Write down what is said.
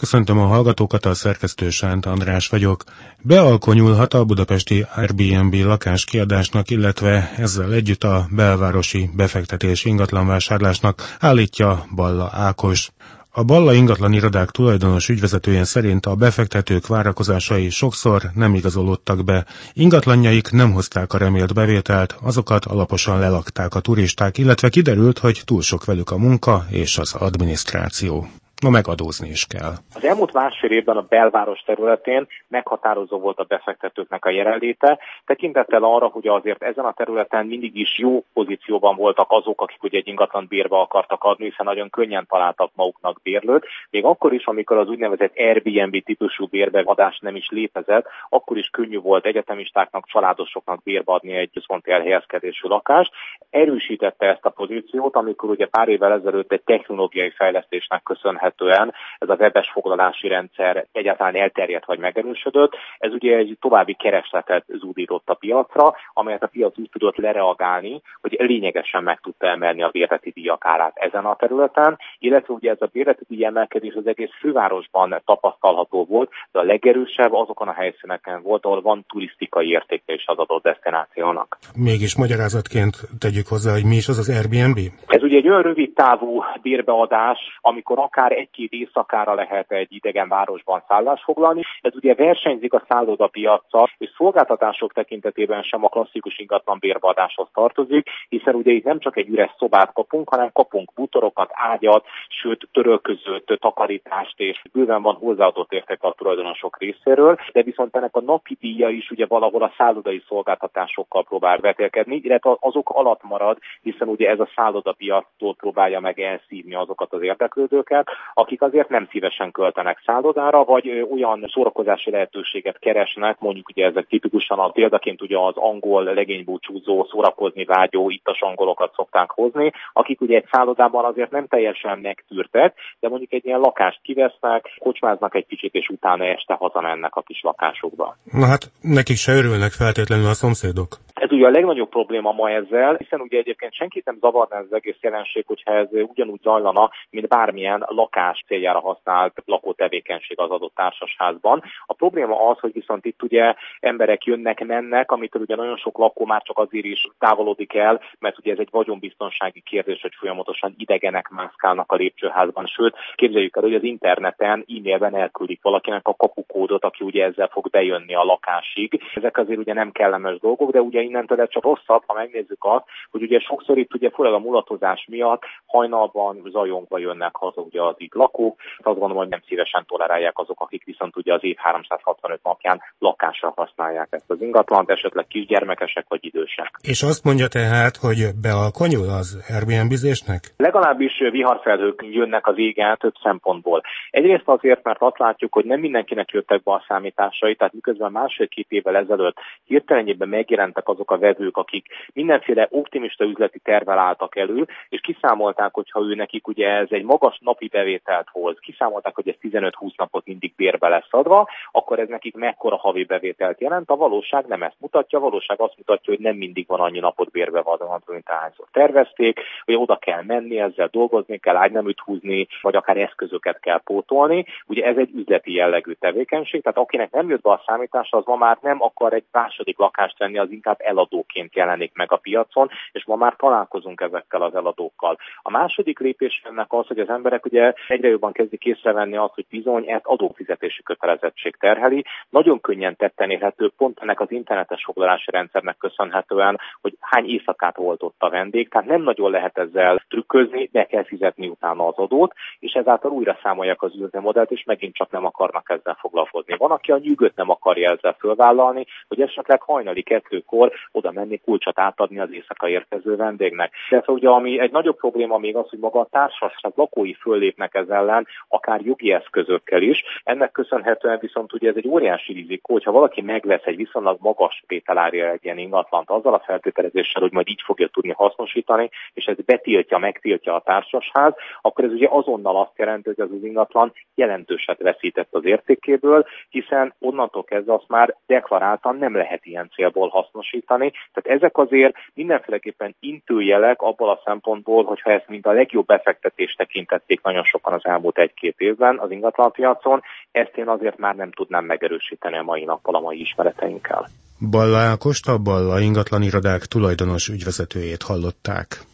Köszöntöm a hallgatókat, a szerkesztő Sánt András vagyok. Bealkonyulhat a budapesti Airbnb lakáskiadásnak, illetve ezzel együtt a belvárosi befektetés ingatlanvásárlásnak, állítja Balla Ákos. A Balla ingatlan irodák tulajdonos ügyvezetője szerint a befektetők várakozásai sokszor nem igazolódtak be. Ingatlanjaik nem hozták a remélt bevételt, azokat alaposan lelakták a turisták, illetve kiderült, hogy túl sok velük a munka és az adminisztráció. Ma megadózni is kell. Az elmúlt másfél évben a belváros területén meghatározó volt a befektetőknek a jelenléte, tekintettel arra, hogy azért ezen a területen mindig is jó pozícióban voltak azok, akik ugye egy ingatlan bérbe akartak adni, hiszen nagyon könnyen találtak maguknak bérlőt. Még akkor is, amikor az úgynevezett Airbnb típusú bérbeadás nem is létezett, akkor is könnyű volt egyetemistáknak, családosoknak bérbe adni egy központi elhelyezkedésű lakást. Erősítette ezt a pozíciót, amikor ugye pár évvel ezelőtt egy technológiai fejlesztésnek köszönhető köszönhetően ez a webes foglalási rendszer egyáltalán elterjedt vagy megerősödött. Ez ugye egy további keresletet zúdított a piacra, amelyet a piac úgy tudott lereagálni, hogy lényegesen meg tudta emelni a bérleti díjak árát ezen a területen, illetve ugye ez a bérleti díj emelkedés az egész fővárosban tapasztalható volt, de a legerősebb azokon a helyszíneken volt, ahol van turisztikai értéke is az adott destinációnak. Mégis magyarázatként tegyük hozzá, hogy mi is az az Airbnb? Ez ugye egy olyan rövid távú bérbeadás, amikor akár egy-két éjszakára lehet egy idegen városban szállást foglalni. Ez ugye versenyzik a szállodapiacsal, és szolgáltatások tekintetében sem a klasszikus ingatlan bérbeadáshoz tartozik, hiszen ugye itt nem csak egy üres szobát kapunk, hanem kapunk bútorokat, ágyat, sőt törölközőt, takarítást, és bőven van hozzáadott érték a tulajdonosok részéről, de viszont ennek a napi díja is ugye valahol a szállodai szolgáltatásokkal próbál vetélkedni, illetve azok alatt marad, hiszen ugye ez a szállodapiactól próbálja meg elszívni azokat az érdeklődőket, akik azért nem szívesen költenek szállodára, vagy olyan szórakozási lehetőséget keresnek, mondjuk ugye ezek tipikusan a példaként ugye az angol legénybúcsúzó, szórakozni vágyó, itt a angolokat szokták hozni, akik ugye egy szállodában azért nem teljesen megtűrtek, de mondjuk egy ilyen lakást kivesznek, kocsmáznak egy kicsit, és utána este hazamennek a kis lakásukba. Na hát nekik se örülnek feltétlenül a szomszédok. Ez ugye a legnagyobb probléma ma ezzel, hiszen ugye egyébként senkit nem zavarná ez az egész jelenség, hogyha ez ugyanúgy zajlana, mint bármilyen lakás céljára használt lakótevékenység az adott társasházban. A probléma az, hogy viszont itt ugye emberek jönnek, mennek, amitől ugye nagyon sok lakó már csak azért is távolodik el, mert ugye ez egy vagyonbiztonsági kérdés, hogy folyamatosan idegenek mászkálnak a lépcsőházban, sőt, képzeljük el, hogy az interneten e-mailben elküldik valakinek a kapukódot, aki ugye ezzel fog bejönni a lakásig. Ezek azért ugye nem kellemes dolgok, de ugye innentől ez csak rosszabb, ha megnézzük azt, hogy ugye sokszor itt ugye főleg a mulatozás miatt hajnalban zajongva jönnek haza ugye az itt lakók. Azt gondolom, hogy nem szívesen tolerálják azok, akik viszont ugye az év 365 napján lakásra használják ezt az ingatlant, esetleg kisgyermekesek vagy idősek. És azt mondja tehát, hogy bealkonyul az Airbnb-zésnek? Legalábbis viharfelhők jönnek az égen több szempontból. Egyrészt azért, mert azt látjuk, hogy nem mindenkinek jöttek be a számításai, tehát miközben másfél-két évvel ezelőtt hirtelenjében megjelentek azok a vevők, akik mindenféle optimista üzleti tervel álltak elő, és kiszámolták, hogy ha ő nekik ugye ez egy magas napi bevételt hoz, kiszámolták, hogy ez 15-20 napot mindig bérbe lesz adva, akkor ez nekik mekkora havi bevételt jelent. A valóság nem ezt mutatja, a valóság azt mutatja, hogy nem mindig van annyi napot bérbe vadon, mint ahányszor tervezték, hogy oda kell menni, ezzel dolgozni kell, ágyneműt húzni, vagy akár eszközöket kell pótolni. Ugye ez egy üzleti jellegű tevékenység, tehát akinek nem jött be a számítás, az ma már nem akar egy második lakást venni, az inkább eladóként jelenik meg a piacon, és ma már találkozunk ezekkel az eladókkal. A második lépés ennek az, hogy az emberek ugye egyre jobban kezdik észrevenni azt, hogy bizony ezt adófizetési kötelezettség terheli. Nagyon könnyen tetten érhető pont ennek az internetes foglalási rendszernek köszönhetően, hogy hány éjszakát volt ott a vendég, tehát nem nagyon lehet ezzel trükközni, be kell fizetni utána az adót, és ezáltal újra számolják az modellt, és megint csak nem akarnak ezzel foglalkozni. Van, aki a nyűgöt nem akarja ezzel fölvállalni, hogy esetleg hajnali kettőkor oda menni kulcsot átadni az éjszaka érkező vendégnek. De ugye ami egy nagyobb probléma még az, hogy maga a társaság lakói föllépnek ez ellen, akár jogi eszközökkel is. Ennek köszönhetően viszont ugye ez egy óriási rizikó, hogyha valaki megvesz egy viszonylag magas tételárja egy ilyen ingatlant azzal a feltételezéssel, hogy majd így fogja tudni hasznosítani, és ez betiltja, megtiltja a társasház, akkor ez ugye azonnal azt jelenti, hogy az az ingatlan jelentőset veszített az értékéből, hiszen onnantól kezdve azt már deklaráltan nem lehet ilyen célból hasznosítani, biztosítani. Tehát ezek azért mindenféleképpen intőjelek abból a szempontból, hogyha ezt mint a legjobb befektetést tekintették nagyon sokan az elmúlt egy-két évben az ingatlanpiacon, ezt én azért már nem tudnám megerősíteni a mai nappal, a mai ismereteinkkel. Balla Ákost, a Balla ingatlan irodák tulajdonos ügyvezetőjét hallották.